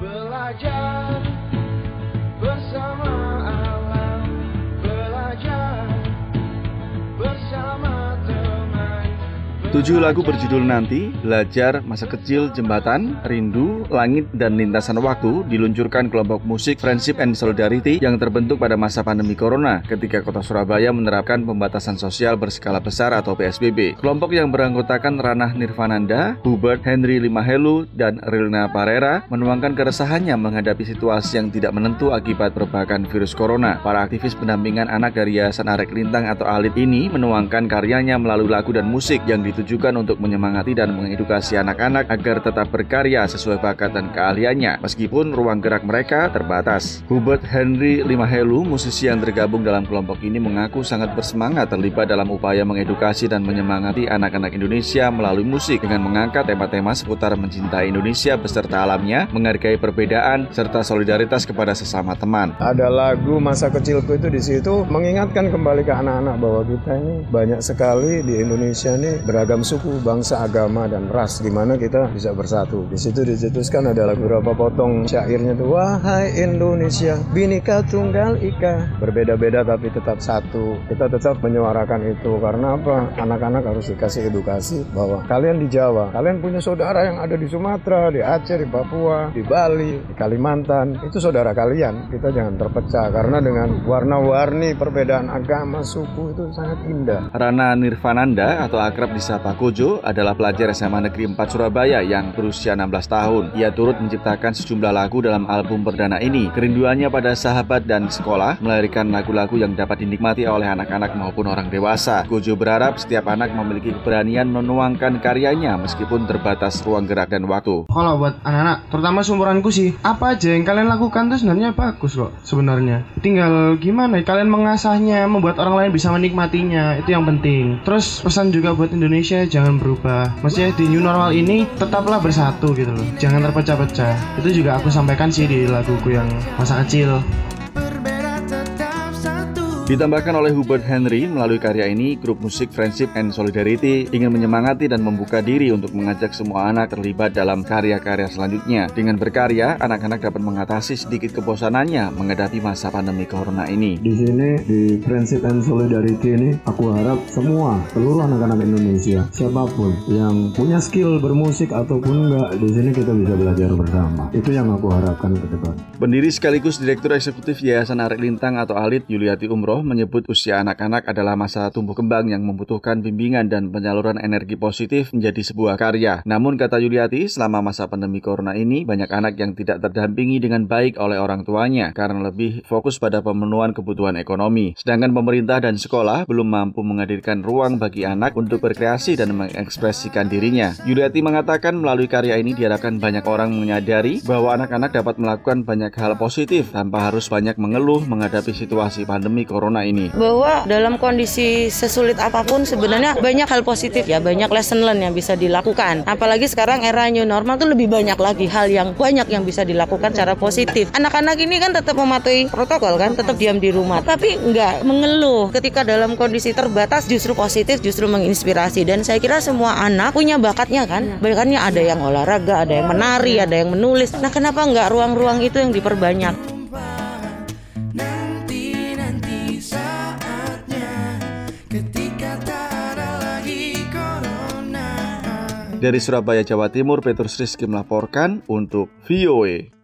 Belajar Tujuh lagu berjudul Nanti, Belajar, Masa Kecil, Jembatan, Rindu, Langit, dan Lintasan Waktu diluncurkan kelompok musik Friendship and Solidarity yang terbentuk pada masa pandemi Corona ketika kota Surabaya menerapkan pembatasan sosial berskala besar atau PSBB. Kelompok yang beranggotakan Ranah Nirvananda, Hubert Henry Limahelu, dan Rilna Parera menuangkan keresahannya menghadapi situasi yang tidak menentu akibat perbakan virus corona. Para aktivis pendampingan anak dari Yayasan Arek Lintang atau Alit ini menuangkan karyanya melalui lagu dan musik yang ditujukan untuk menyemangati dan mengedukasi anak-anak agar tetap berkarya sesuai bakat dan keahliannya, meskipun ruang gerak mereka terbatas. Hubert Henry Limahelu, musisi yang tergabung dalam kelompok ini mengaku sangat bersemangat terlibat dalam upaya mengedukasi dan menyemangati anak-anak Indonesia melalui musik dengan mengangkat tema-tema seputar mencintai Indonesia beserta alamnya, menghargai perbedaan, serta solidaritas kepada sesama teman. Ada lagu masa kecilku itu di situ mengingatkan kembali ke anak-anak bahwa kita ini banyak sekali di Indonesia ini beragam suku, bangsa, agama dan ras di mana kita bisa bersatu. Di situ dicetuskan ada beberapa potong syairnya tuh wahai Indonesia, binika tunggal ika, berbeda-beda tapi tetap satu. Kita tetap menyuarakan itu karena apa? Anak-anak harus dikasih edukasi bahwa kalian di Jawa, kalian punya saudara yang ada di Sumatera, di Aceh, di Papua, di Bali, di Kalimantan. Itu saudara kalian. Kita jangan terpecah karena dengan warna-warni perbedaan agama, suku itu sangat indah. Rana Nirvananda atau akrab disapa Kojo adalah pelajar SMA Negeri 4 Surabaya yang berusia 16 tahun. Ia turut menciptakan sejumlah lagu dalam album perdana ini. Kerinduannya pada sahabat dan sekolah melahirkan lagu-lagu yang dapat dinikmati oleh anak-anak maupun orang dewasa. Kojo berharap setiap anak memiliki keberanian menuangkan karyanya meskipun terbatas ruang gerak dan waktu. Kalau buat anak-anak, terutama seumuranku sih, apa aja yang kalian lakukan tuh sebenarnya bagus kok sebenarnya. Tinggal gimana ya, kalian mengasahnya, membuat orang lain bisa menikmatinya, itu yang penting. Terus pesan juga buat Indonesia jangan berubah. Maksudnya di new normal ini tetaplah bersatu gitu loh. Jangan terpecah-pecah. Itu juga aku sampaikan sih di laguku yang masa kecil. Ditambahkan oleh Hubert Henry, melalui karya ini, grup musik Friendship and Solidarity ingin menyemangati dan membuka diri untuk mengajak semua anak terlibat dalam karya-karya selanjutnya. Dengan berkarya, anak-anak dapat mengatasi sedikit kebosanannya menghadapi masa pandemi corona ini. Di sini di Friendship and Solidarity ini aku harap semua seluruh anak-anak Indonesia siapa pun yang punya skill bermusik ataupun enggak di sini kita bisa belajar bersama. Itu yang aku harapkan ke depan. Pendiri sekaligus Direktur Eksekutif Yayasan Arek Lintang atau Alit Yuliati Umroh menyebut usia anak-anak adalah masa tumbuh kembang yang membutuhkan bimbingan dan penyaluran energi positif menjadi sebuah karya. Namun kata Yuliati, selama masa pandemi corona ini banyak anak yang tidak terdampingi dengan baik oleh orang tuanya karena lebih fokus pada pemenuhan kebutuhan ekonomi. Sedangkan pemerintah dan sekolah belum mampu menghadirkan ruang bagi anak untuk berkreasi dan mengekspresikan dirinya. Yuliati mengatakan melalui karya ini diharapkan banyak orang menyadari bahwa anak-anak dapat melakukan banyak hal positif tanpa harus banyak mengeluh menghadapi situasi pandemi corona ini. bahwa dalam kondisi sesulit apa pun sebenarnya banyak hal positif ya, banyak lesson learn yang bisa dilakukan. Apalagi sekarang era new normal tuh lebih banyak lagi hal yang banyak yang bisa dilakukan secara positif. Anak-anak ini kan tetap mematuhi protokol kan, tetap diam di rumah, tapi nggak mengeluh ketika dalam kondisi terbatas justru positif, justru menginspirasi. Dan saya kira semua anak punya bakatnya kan, bakatnya ada yang olahraga, ada yang menari, ada yang menulis. Nah kenapa nggak ruang-ruang itu yang diperbanyak? Dari Surabaya, Jawa Timur, Petrus Rizky melaporkan untuk VOA.